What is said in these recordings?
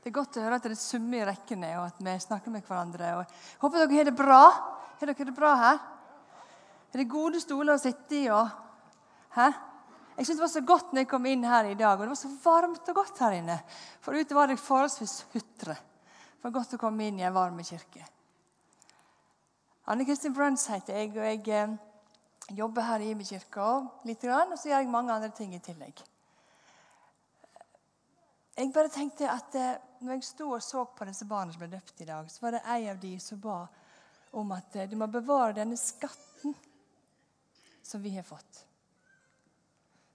Det er godt å høre at det summer i rekkene, og at vi snakker med hverandre. Jeg håper dere har det bra. Har dere det bra her? Er det gode stoler å sitte i? Og, hæ? Jeg synes Det var så godt når jeg kom inn her i dag, og det var så varmt og godt her inne. For ute var det forholdsvis hutre. Det var godt å komme inn i en varm kirke. Anne Kristin Bruns heter jeg, og jeg eh, jobber her i Imi kirke litt. Og så gjør jeg mange andre ting i tillegg. Jeg bare tenkte at eh, når jeg sto og så på disse barna som ble døpt i dag, så var det ei av de som ba om at eh, du må bevare denne skatten som vi har fått.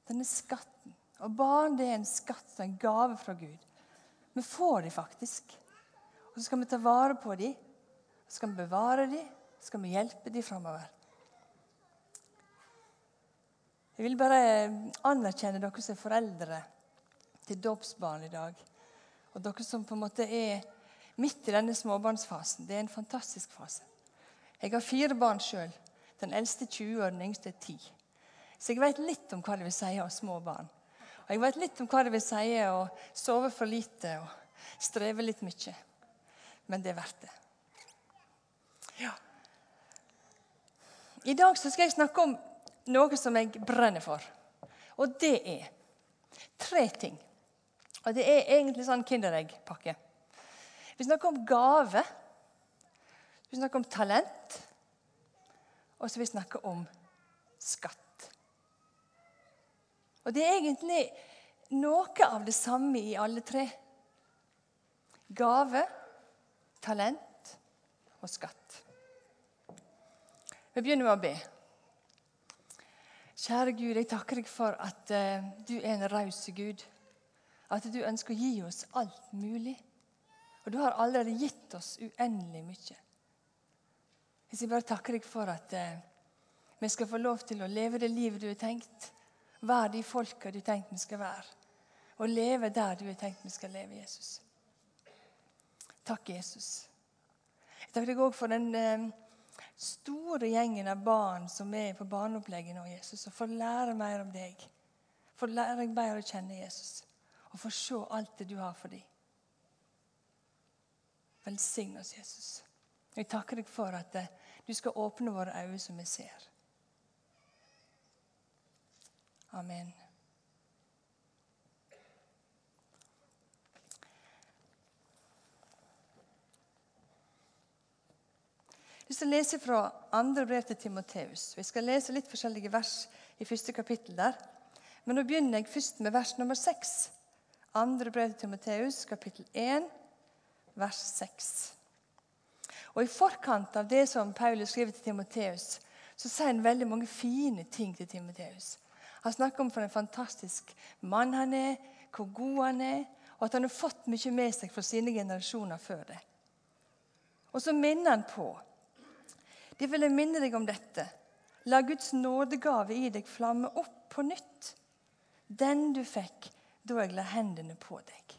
Denne skatten. Og barn det er en skatt, en gave fra Gud. Vi får dem faktisk. Og så skal vi ta vare på dem. Så skal vi bevare dem. Så skal vi hjelpe dem framover. Jeg vil bare anerkjenne dere som er foreldre til dåpsbarn i dag. Og dere som på en måte er midt i denne småbarnsfasen. Det er en fantastisk fase. Jeg har fire barn sjøl. Den eldste 20 og den yngste 10. Så jeg vet litt om hva det vil si å ha små barn. Og jeg vet litt om hva det vil si å sove for lite og streve litt mye. Men det er verdt det. Ja. I dag skal jeg snakke om noe som jeg brenner for. Og det er tre ting. Og det er egentlig sånn Kinderegg-pakke. Vi snakker om gave. Vi snakker om talent. Og så vi snakker om skatt. Og det er egentlig noe av det samme i alle tre. Gave, talent og skatt. Vi begynner med å be. Kjære Gud, jeg takker deg for at uh, du er en raus Gud. At du ønsker å gi oss alt mulig. Og du har allerede gitt oss uendelig mye. Jeg vil bare takke deg for at eh, vi skal få lov til å leve det livet du har tenkt. Være de folka du har tenkt vi skal være. Og leve der du har tenkt vi skal leve, Jesus. Takk, Jesus. Jeg takker deg òg for den eh, store gjengen av barn som er på barneopplegget nå, Jesus, og får lære mer om deg. Får lære deg bedre å kjenne Jesus, og få se alt det du har for dem. Velsign oss, Jesus. Jeg takker deg for at eh, du skal åpne våre øyne som vi ser. Amen. Jeg skal lese fra andre brev til Timoteus. Vi skal lese litt forskjellige vers i første kapittel der. Men nå begynner jeg først med vers nummer seks. Andre brev til Timoteus, kapittel 1, vers 6. Og I forkant av det som Paulus skriver til Timoteus, så sier han veldig mange fine ting til Timoteus. Han snakker om for en fantastisk mann han er, hvor god han er, og at han har fått mye med seg fra sine generasjoner før det. Og så minner han på De vil jeg minne deg om dette. La Guds nådegave i deg flamme opp på nytt. Den du fikk da jeg la hendene på deg.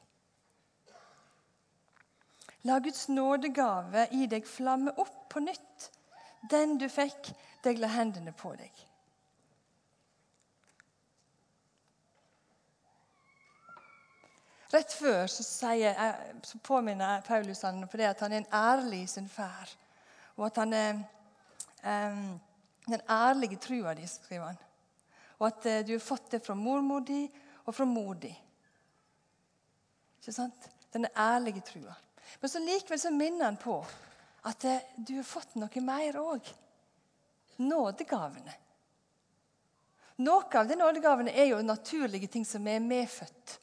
La Guds nådegave i deg flamme opp på nytt. Den du fikk da jeg la hendene på deg. Rett før så, sier, så påminner Paulus han på det at han er en ærlig i sin ferd. Og at han er um, den ærlige trua di, skriver han. Og at uh, du har fått det fra mormor di og frimodig. Ikke sant? Den ærlige trua. Men så likevel så minner han på at uh, du har fått noe mer òg. Nådegavene. Noe av de nådegavene er jo naturlige ting som er medfødt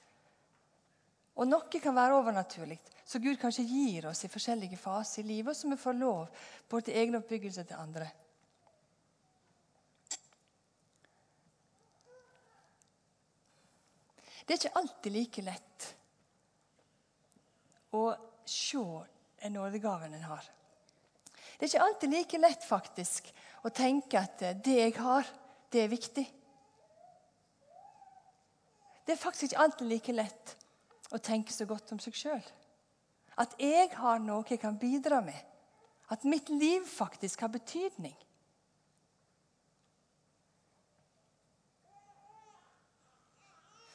og noe kan være overnaturlig, så Gud kanskje gir oss i forskjellige faser i livet, så vi får lov både til egen oppbyggelse og til andre. Det er ikke alltid like lett å se en nådegaven en har. Det er ikke alltid like lett faktisk å tenke at det jeg har, det er viktig. Det er faktisk ikke alltid like lett å tenke så godt om seg sjøl. At jeg har noe jeg kan bidra med. At mitt liv faktisk har betydning.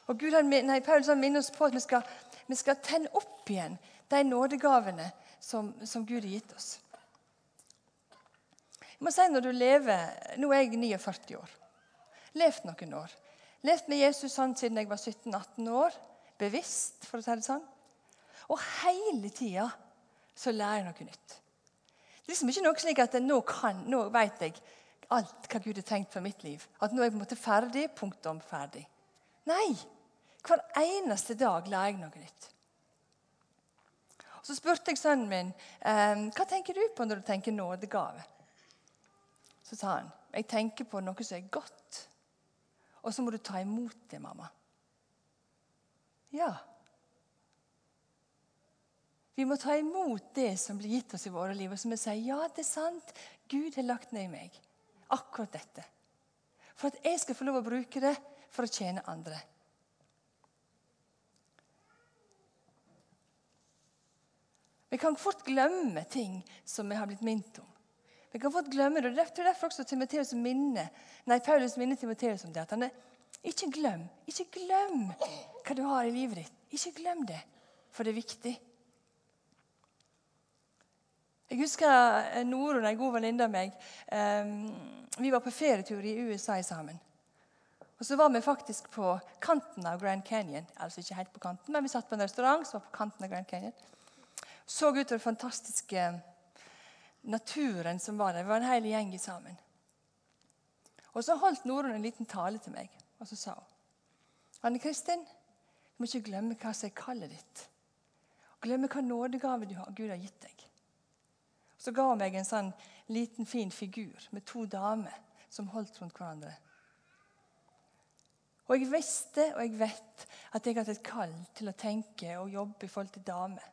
Og Gud, nei, Paulus minner oss på at vi skal vi skal tenne opp igjen de nådegavene som, som Gud har gitt oss. Jeg må si når du lever, Nå er jeg 49 år. Levd noen år. Levd med Jesus sånn siden jeg var 17-18 år. Bevisst, for å si det sånn. Og hele tida så lærer jeg noe nytt. Det er liksom ikke noe slik at nå, kan, nå vet jeg alt hva Gud har tenkt for mitt liv. At nå er jeg på en måte ferdig. Punktum ferdig. Nei. Hver eneste dag lærer jeg noe nytt. Så spurte jeg sønnen min ehm, hva tenker du på når du tenker nådegave. Så sa han jeg tenker på noe som er godt, og så må du ta imot det, mamma. Ja. Vi må ta imot det som blir gitt oss i våre liv, og så må vi si ja, det er sant. Gud har lagt ned i meg akkurat dette. For at jeg skal få lov å bruke det for å tjene andre. Vi kan fort glemme ting som vi har blitt minnet om. Vi kan fort glemme det. Det er derfor også Timoteus minne, nei, Paulus minner Timoteus om det. at han er, Ikke glem ikke glem hva du har i livet ditt. Ikke glem det, for det er viktig. Jeg husker Norunn, en god venninne av meg. Vi var på ferietur i USA sammen. Og Så var vi faktisk på kanten av Grand Canyon. Altså ikke helt på kanten, men Vi satt på en restaurant som var på kanten av Grand Canyon. Så utover den fantastiske naturen som var der. Vi var en hel gjeng sammen. Og Så holdt Norunn en liten tale til meg, og så sa hun Anne Kristin, du må ikke glemme hva som er kallet ditt. Glemme hva nådegave du har, Gud har gitt deg. Så ga hun meg en sånn liten, fin figur med to damer som holdt rundt hverandre. Og jeg visste og jeg vet at jeg hadde et kall til å tenke og jobbe i forhold til damer.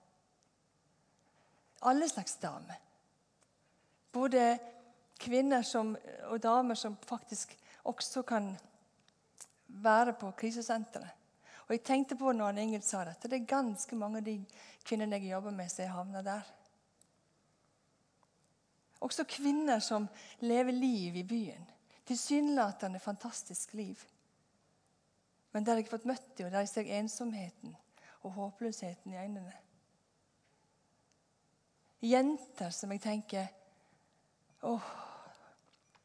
Alle slags damer. Både kvinner som, og damer som faktisk også kan være på krisesenteret. Og jeg tenkte på når Ingrid sa dette, det er ganske mange av de kvinnene jeg jobber med, som havner der. Også kvinner som lever liv i byen. Tilsynelatende fantastisk liv. Men der jeg har fått møtt dem, og der jeg ser ensomheten og håpløsheten i øynene. Jenter som jeg tenker åh,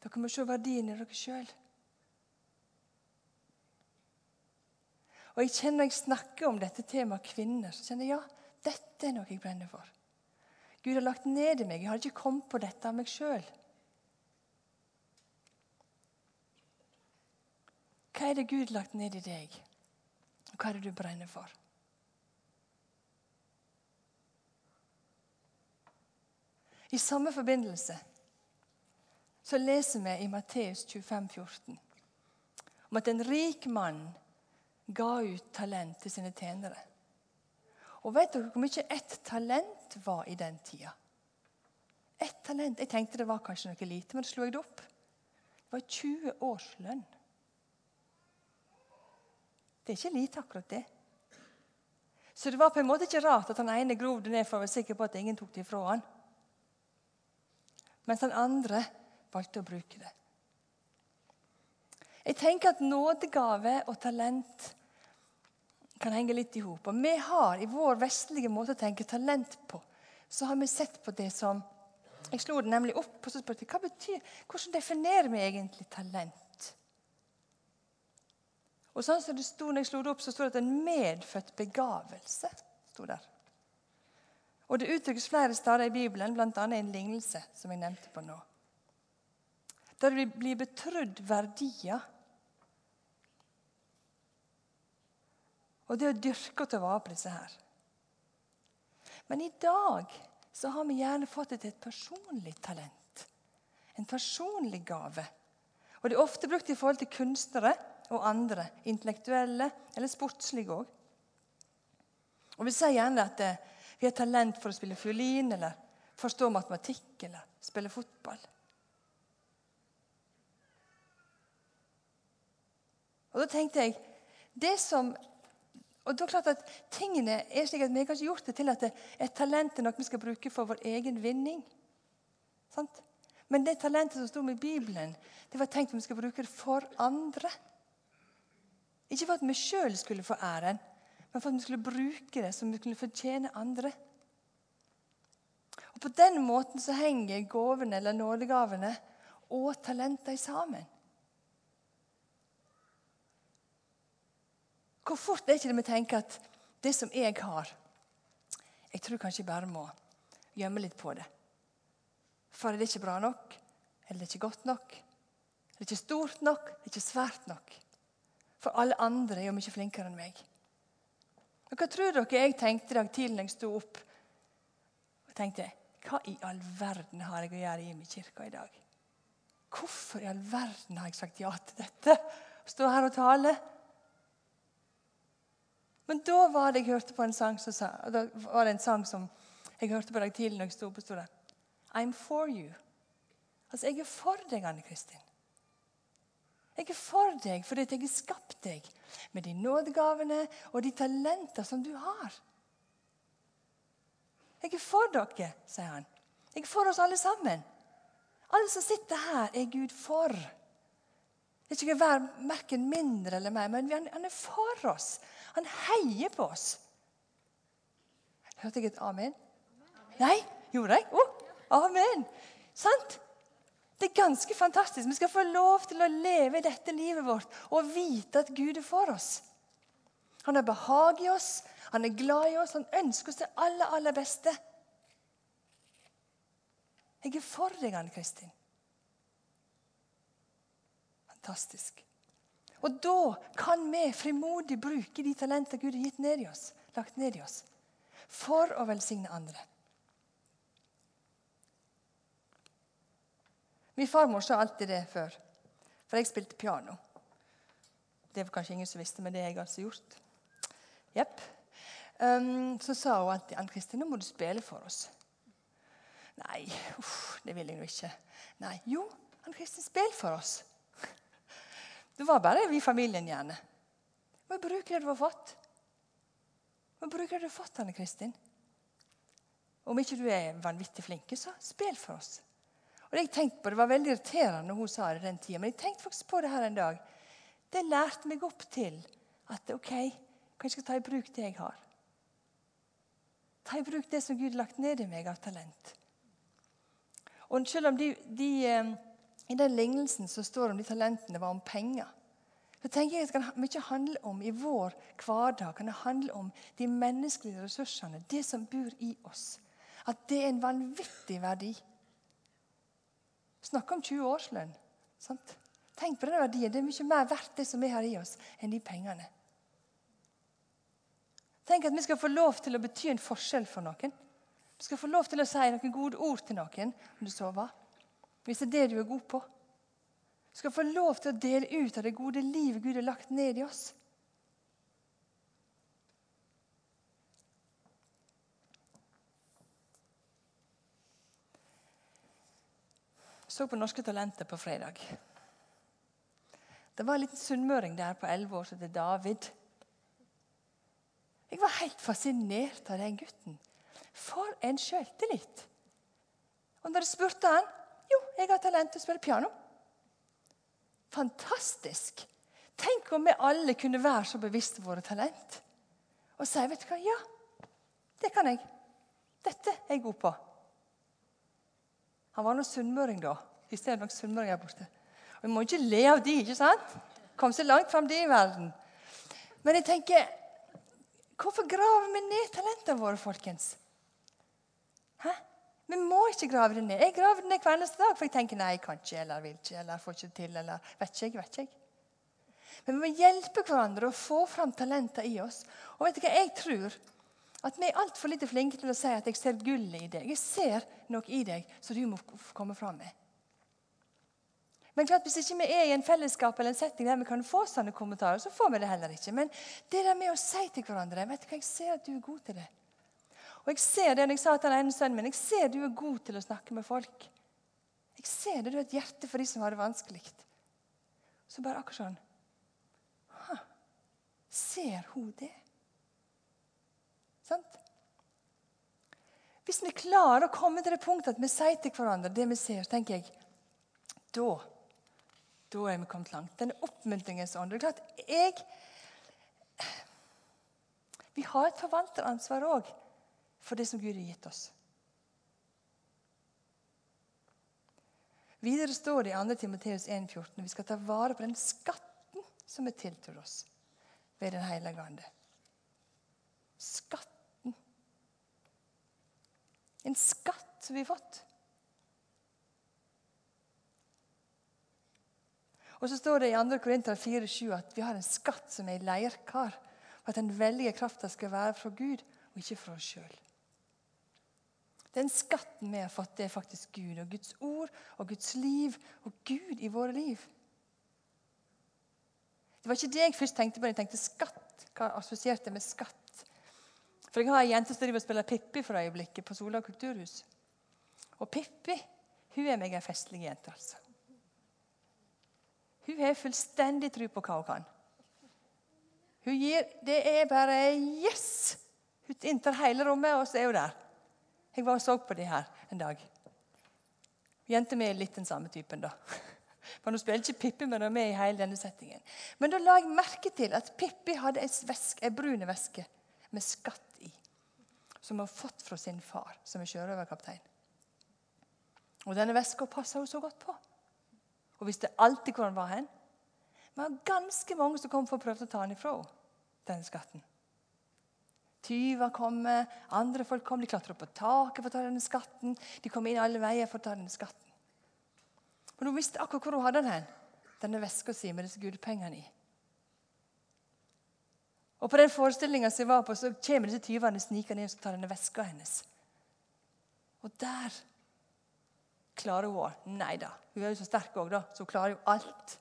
Dere må se verdien i dere sjøl. Og jeg kjenner Når jeg snakker om dette temaet kvinner, så kjenner jeg ja, dette er noe jeg brenner for. Gud har lagt ned i meg. Jeg har ikke kommet på dette av meg sjøl. Hva er det Gud har lagt ned i deg? Og hva er det du brenner for? I samme forbindelse så leser vi i Matteus 25, 14 om at en rik mann ga ut talent til sine tjenere. Og vet dere hvor mye ett talent var i den tida? Ett talent. Jeg tenkte det var kanskje noe lite, men så slo jeg det opp. Det var 20 års lønn. Det er ikke lite, akkurat det. Så det var på en måte ikke rart at han ene grov det ned for å være sikker på at ingen tok det ifra han. Mens den andre valgte å bruke det. Jeg tenker at nådegave og talent kan henge litt i hop. Vi har i vår vestlige måte å tenke talent på, så har vi sett på det som Jeg slo det nemlig opp og spurte hva betyr, hvordan definerer vi egentlig talent. Og sånn som det sto når jeg slo det opp, så sto det at en medfødt begavelse. Sto der. Og Det uttrykkes flere steder i Bibelen, bl.a. en lignelse som jeg nevnte på nå. Der vi blir betrodd verdier Og det å dyrke og ta vare på disse her. Men i dag så har vi gjerne fått et, et personlig talent. En personlig gave. Og det er ofte brukt i forhold til kunstnere og andre. Intellektuelle eller sportslige òg. Og vi sier gjerne at eh, vi har talent for å spille fiolin eller forstå matematikk eller spille fotball. Og da tenkte jeg Det som og da klart at tingene er slik at Vi har kanskje gjort det til at et talent er noe vi skal bruke for vår egen vinning. Sant? Men det talentet som sto med Bibelen, det var tenkt at vi skal bruke det for andre. Ikke for at vi sjøl skulle få æren, men for at vi skulle bruke det som vi kunne fortjene andre. Og På den måten så henger gavene eller nådegavene og talentene sammen. Hvor fort er ikke det vi tenker at det som jeg har Jeg tror kanskje jeg bare må gjemme litt på det. For er det ikke bra nok? Eller det er ikke godt nok? Er det ikke stort nok? Det er ikke svært nok? For alle andre er jo mye flinkere enn meg. Og Hva tror dere jeg tenkte i dag tidlig da jeg sto opp? Og tenkte, Hva i all verden har jeg å gjøre i min kirke i dag? Hvorfor i all verden har jeg sagt ja til dette? Stå her og tale? Men da var det jeg hørte på en sang som sa, da var det en sang som jeg hørte på deg tidlig når jeg sto på stolen. I'm for you. Altså, jeg er for deg, Anne Kristin. Jeg er for deg fordi jeg har skapt deg med de nådegavene og de talenter som du har. Jeg er for dere, sier han. Jeg er for oss alle sammen. Alle som sitter her, er Gud for. Det er ikke hver verken mindre eller mer, men han er for oss. Han heier på oss. Hørte jeg et amen? amen. Nei? Gjorde jeg? Oh, amen. Sant? Det er ganske fantastisk. Vi skal få lov til å leve dette livet vårt og vite at Gud er for oss. Han har behag i oss, han er glad i oss, han ønsker oss det aller, aller beste. Jeg er for deg, Anne Kristin fantastisk. Og da kan vi frimodig bruke de talenter Gud har gitt ned i oss, lagt ned i oss, for å velsigne andre. Min farmor sa alltid det før, for jeg spilte piano. Det var kanskje ingen som visste, men det har jeg altså gjort. Jepp. Um, så sa hun alltid Ann Kristin, nå må du spille for oss. Nei, uff, det vil jeg nå ikke. Nei, Jo, Ann Kristin, spill for oss. Det var bare vi i familien gjerne. Må bruke det du har fått. Må bruke det du har fått, Anne Kristin. Om ikke du er vanvittig flink, så spill for oss. Og Det jeg tenkte på, det var veldig irriterende når hun sa det den tida, men jeg tenkte faktisk på det her en dag. Det lærte meg opp til at ok, kanskje jeg skal ta i bruk det jeg har. Ta i bruk det som Gud har lagt ned i meg av talent. Og selv om de, de eh, i den lignelsen som står om de talentene, var om penger. Så tenker jeg at Det kan mye handle om i vår hverdag kan det handle om de menneskelige ressursene, det som bor i oss. At det er en vanvittig verdi. Snakk om 20 årslønn. Sant? Tenk på den verdien. Det er mye mer verdt det som vi har i oss, enn de pengene. Tenk at vi skal få lov til å bety en forskjell for noen. Vi skal få lov til å si noen gode ord til noen om du sover. Hvis det er det du er god på. Du skal få lov til å dele ut av det gode livet Gud har lagt ned i oss. Så på Norske Talenter på fredag. Det var en liten sunnmøring der på elleve år som het David. Jeg var helt fascinert av den gutten. For en sjøltillit! Og når jeg spurte han, jo, jeg har talent til å spille piano. Fantastisk! Tenk om vi alle kunne være så bevisste våre talent og si vet du hva, ja, det kan jeg. Dette er jeg god på. Han var nå sunnmøring da. I ser nok sunnmøring her borte. Og Vi må ikke le av de, ikke sant? Kom så langt fram de i verden. Men jeg tenker Hvorfor graver vi ned talentene våre, folkens? Hæ? Vi må ikke grave det ned. Jeg graver det ned hver eneste dag, for jeg tenker nei, jeg kan ikke, eller vil ikke, eller får ikke til, eller vet ikke jeg, vet ikke jeg. Men vi må hjelpe hverandre å få fram talenter i oss. Og vet du hva, jeg tror at vi er altfor lite flinke til å si at jeg ser gullet i deg. Jeg ser noe i deg som du må komme fram med. Men klart, Hvis ikke vi er i en fellesskap eller en setting der vi kan få sånne kommentarer, så får vi det heller ikke. Men det der med å si til hverandre vet du hva, Jeg ser at du er god til det. Og jeg ser det når jeg sa til den ene sønnen min, jeg ser du er god til å snakke med folk. Jeg ser det, du har et hjerte for de som har det vanskelig. Så bare akkurat sånn Ser hun det? Sant? Hvis vi klarer å komme til det punktet at vi sier til hverandre det vi ser, tenker jeg da, da er vi kommet langt. Denne oppmuntringens ånd. Det er klart, jeg Vi har et forvalteransvar òg for det som Gud har gitt oss. Videre står det i 2. Timoteus 1,14 vi skal ta vare på den skatten som er tiltrådt oss ved Den hellige ande. Skatten. En skatt vi har fått. Og så står det i 2. Korinter 4,7 at vi har en skatt som er i leirkar. Og at den veldige krafta skal være fra Gud og ikke fra oss sjøl. Den skatten vi har fått, det er faktisk Gud og Guds ord og Guds liv og Gud i våre liv. Det var ikke det jeg først tenkte på jeg tenkte skatt. Hva assosierte jeg med skatt? For Jeg har ei jente som driver og spiller Pippi for øyeblikket på Sola kulturhus. Og Pippi hun er meg ei festlig jente. altså. Hun har fullstendig tro på hva hun kan. Hun gir, Det er bare yes! Hun inntar hele rommet, og så er hun der. Jeg var og så på de her en dag. Jenta mi er litt den samme typen, da. For Hun spiller ikke Pippi, men hun er med i hele denne settingen. Men da la jeg merke til at Pippi hadde en brun veske med skatt i. Som hun har fått fra sin far, som er sjørøverkaptein. Og denne veska passa hun så godt på. Og visste alltid hvor den var hen. Det var ganske mange som kom for å prøve å ta den ifra henne, denne skatten. Tyver kommer, andre folk kommer, de klatrer opp på taket for å ta denne skatten. De kommer inn alle veier for å ta denne skatten. Men hun visste akkurat hvor hun hadde den, denne veska si med disse gullpengene i. Og På den forestillinga som jeg var på, så kommer disse tyvene snikende inn og tar denne veska hennes. Og der klarer hun å Nei da, hun er jo så sterk òg, da, så hun klarer jo alt.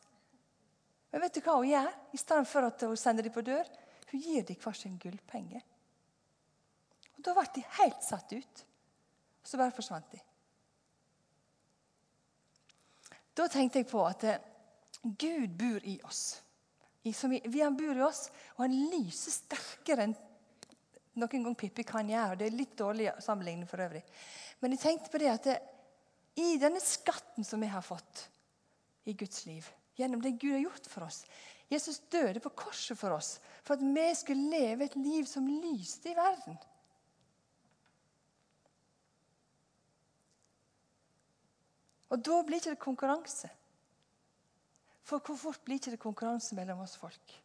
Men vet du hva hun gjør? I stedet for at hun sender dem på dør, hun gir dem hver sin gullpenge. Og Da ble de helt satt ut. Og så bare forsvant de. Da tenkte jeg på at eh, Gud bor i oss. Han bor i oss, og han lyser sterkere enn noen gang Pippi kan gjøre. Det er litt dårlig sammenligning for øvrig. Men jeg tenkte på det at det, i denne skatten som vi har fått i Guds liv, gjennom det Gud har gjort for oss Jesus døde på korset for oss for at vi skulle leve et liv som lyste i verden. Og da blir ikke det konkurranse. For hvor fort blir ikke det konkurranse mellom oss folk?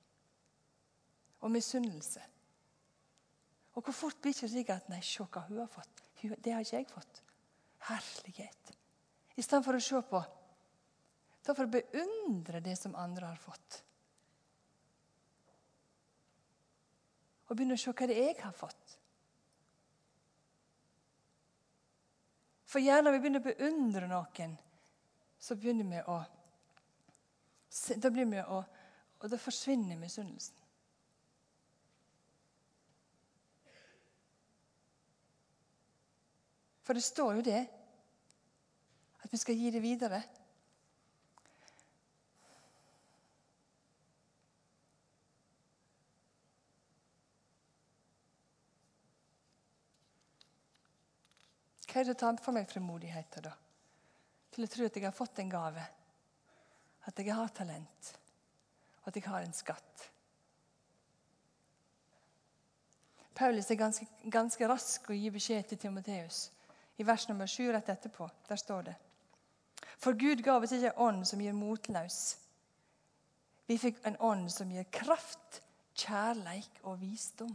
Og misunnelse. Og hvor fort blir ikke det slik at Nei, se hva hun har fått. Det har ikke jeg fått. Herlighet. I stedet for å se på. Da for å beundre det som andre har fått. Og begynne å se hva det jeg har fått. For gjerne når vi begynner å beundre noen, så begynner vi å Da blir vi å Og da forsvinner misunnelsen. For det står jo det, at vi skal gi det videre. Hva er det å tar for meg frimodigheten, da? Til å tro at jeg har fått en gave, at jeg har talent, og at jeg har en skatt. Paulus er ganske, ganske rask å gi beskjed til Timoteus. I vers nummer sju rett etterpå der står det For Gud ga oss ikke en ånd som gir motløs. Vi fikk en ånd som gir kraft, kjærleik og visdom.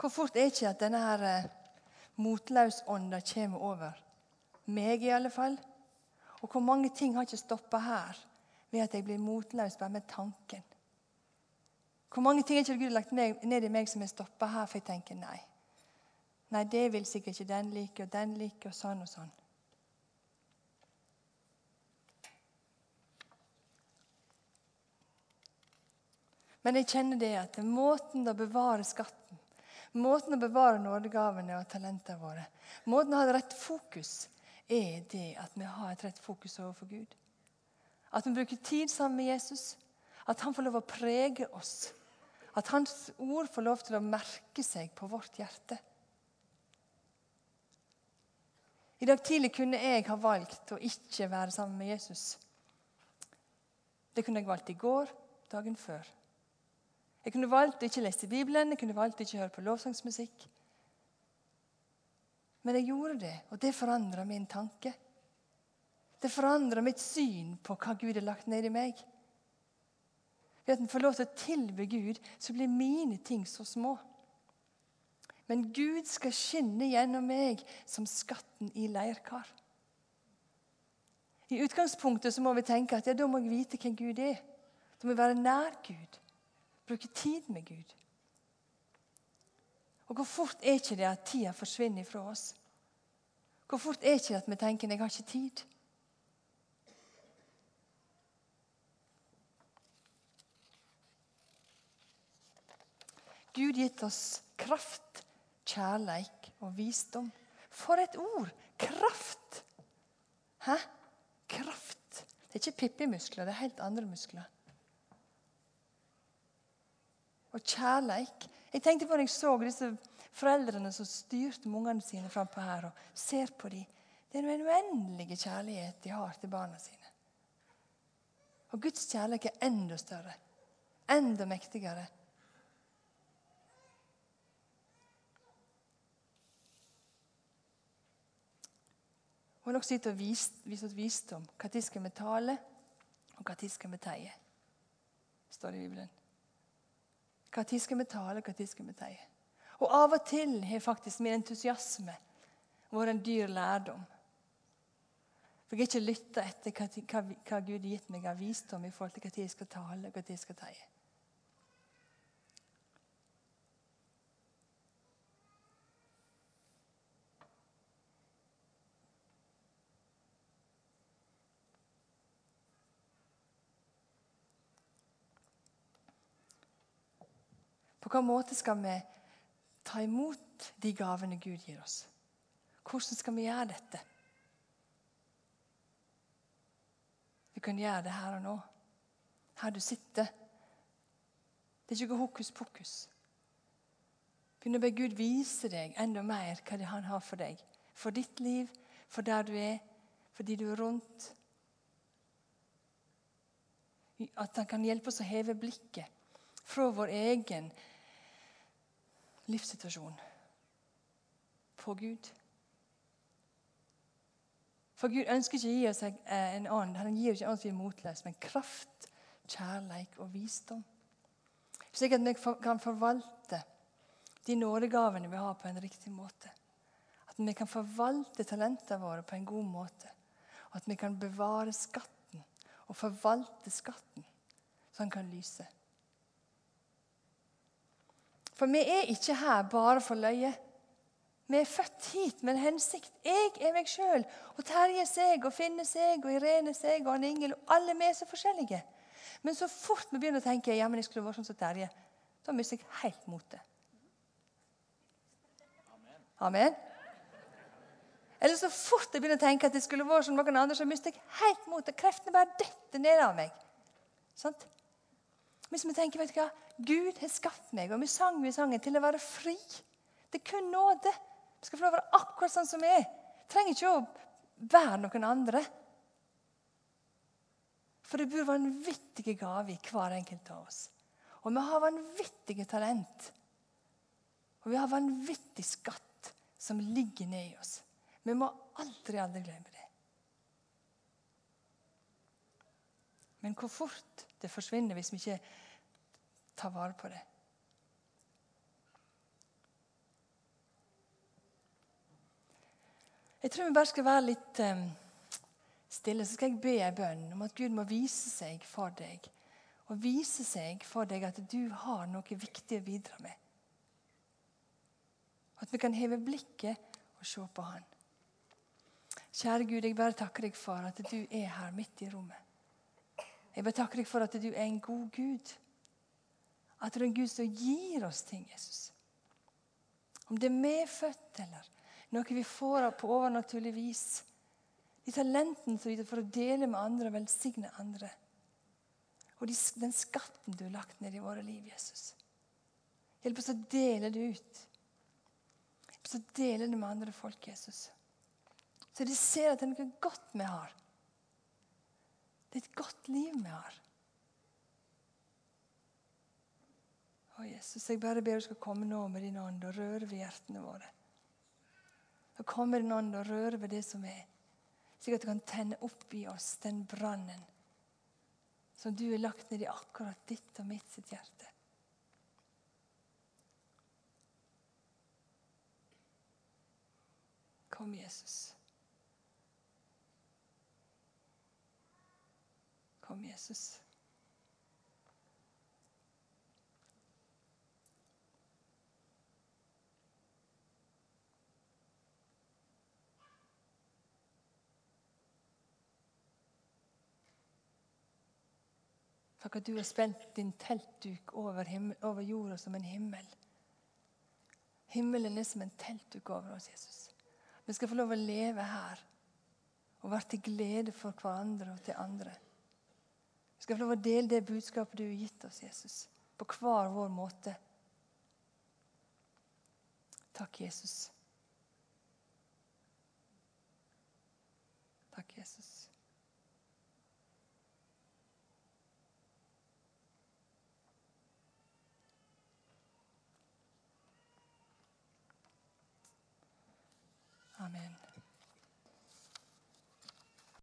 Hvor fort er ikke at denne her motløsånda kommer over meg, i alle fall? Og hvor mange ting har ikke stoppa her ved at jeg blir motløs bare med tanken? Hvor mange ting har ikke Gud lagt ned i meg som er stoppa her, for jeg tenker nei. Nei, det vil sikkert ikke den like, og den like, og sånn og sånn. Men jeg kjenner det at måten å bevare skatten Måten å bevare nådegavene og talentene våre Måten å ha rett fokus er det at vi har et rett fokus overfor Gud. At vi bruker tid sammen med Jesus. At han får lov å prege oss. At hans ord får lov til å merke seg på vårt hjerte. I dag tidlig kunne jeg ha valgt å ikke være sammen med Jesus. Det kunne jeg valgt i går, dagen før. Jeg kunne valgt å ikke lese Bibelen, jeg kunne valgt å ikke høre på lovsangsmusikk. Men jeg gjorde det, og det forandra min tanke. Det forandra mitt syn på hva Gud har lagt ned i meg. Ved at en får lov til å tilbe Gud, så blir mine ting så små. Men Gud skal skinne gjennom meg som skatten i leirkar. I utgangspunktet så må vi tenke at ja, da må jeg vite hvem Gud er. Da må jeg være nær Gud. Bruke tid med Gud. Og hvor fort er ikke det at tida forsvinner fra oss? Hvor fort er ikke det at vi tenker 'jeg har ikke tid'? Gud gitt oss kraft, kjærleik og visdom. For et ord! Kraft! Hæ? Kraft. Det er ikke pippimuskler, det er helt andre muskler. Og kjærleik. Jeg tenkte på når jeg så disse foreldrene som styrte med ungene sine frampå her, og ser på dem. Det er en uendelig kjærlighet de har til barna sine. Og Guds kjærlighet er enda større, enda mektigere Hun har også gitt oss vis, visdom. Når skal vi tale, og når skal vi teie? står det i Bibelen. Når skal vi tale, når skal vi teie? Og av og til har faktisk min entusiasme vært en dyr lærdom. For jeg har ikke lytta etter hva, hva, Gud har gitt meg av visdom i forhold til når jeg skal tale når jeg skal teie. Hvilken måte skal vi ta imot de gavene Gud gir oss? Hvordan skal vi gjøre dette? Vi kan gjøre det her og nå. Her du sitter. Det er ikke hokus pokus. Begynn å be Gud vise deg enda mer hva det han har for deg. For ditt liv, for der du er, for de du er rundt. At han kan hjelpe oss å heve blikket fra vår egen livssituasjon på Gud. For Gud ønsker ikke å gi oss en ånd. Han gir ikke oss vi er motløse, men kraft, kjærleik og visdom. Slik at vi kan forvalte de nådegavene vi har, på en riktig måte. At vi kan forvalte talentene våre på en god måte. Og at vi kan bevare skatten og forvalte skatten så den kan lyse. For vi er ikke her bare for løye. Vi er født hit med en hensikt. Jeg er meg sjøl. Og Terje seg, og Finne seg, og Irene seg, og Anne Ingel. Og alle vi er så forskjellige. Men så fort vi begynner å tenke ja, men jeg skulle vært sånn som Terje, da mister jeg helt motet. Amen. Eller så fort jeg begynner å tenke at det skulle vært som noen andre, så mister jeg helt motet. Kreftene bare detter ned av meg. Sant? Hvis vi tenker vet du hva, Gud har skapt meg, og vi sang vi sangen, til å være fri. Det er kun nåde. Vi skal få lov å være akkurat sånn som vi er. Trenger ikke å være noen andre. For det bor vanvittige gaver i hver enkelt av oss. Og vi har vanvittige talent. Og vi har vanvittig skatt som ligger nedi oss. Vi må aldri, aldri glemme det. Men hvor fort det forsvinner hvis vi ikke ta vare på det. Jeg tror vi bare skal være litt um, stille, så skal jeg be en bønn om at Gud må vise seg for deg. Og vise seg for deg at du har noe viktig å bidra med. At vi kan heve blikket og se på Han. Kjære Gud, jeg bare takker deg for at du er her midt i rommet. Jeg bare takker deg for at du er en god Gud at det er en Gud som gir oss ting, Jesus. Om det er medfødt eller noe vi får på overnaturlig vis. De talentene som vi for å dele med andre og velsigne andre. Og den skatten du har lagt ned i våre liv, Jesus. Hjelp oss å dele det ut. Hjelp oss å dele det med andre folk, Jesus. Så de ser at det er noe godt vi har. Det er et godt liv vi har. Jesus, jeg bare ber du skal komme nå med din ånd og røre ved hjertene våre. Og komme din ånd og røre ved det som er, slik at du kan tenne opp i oss den brannen som du har lagt ned i akkurat ditt og mitt sitt hjerte. Kom, Jesus. Kom, Jesus. Takk at du har spent din teltduk over, himmel, over jorda som en himmel. Himmelen er som en teltduk over oss, Jesus. Vi skal få lov å leve her og være til glede for hverandre og til andre. Vi skal få lov å dele det budskapet du har gitt oss, Jesus, på hver vår måte. Takk, Jesus. Takk, Jesus. Amen.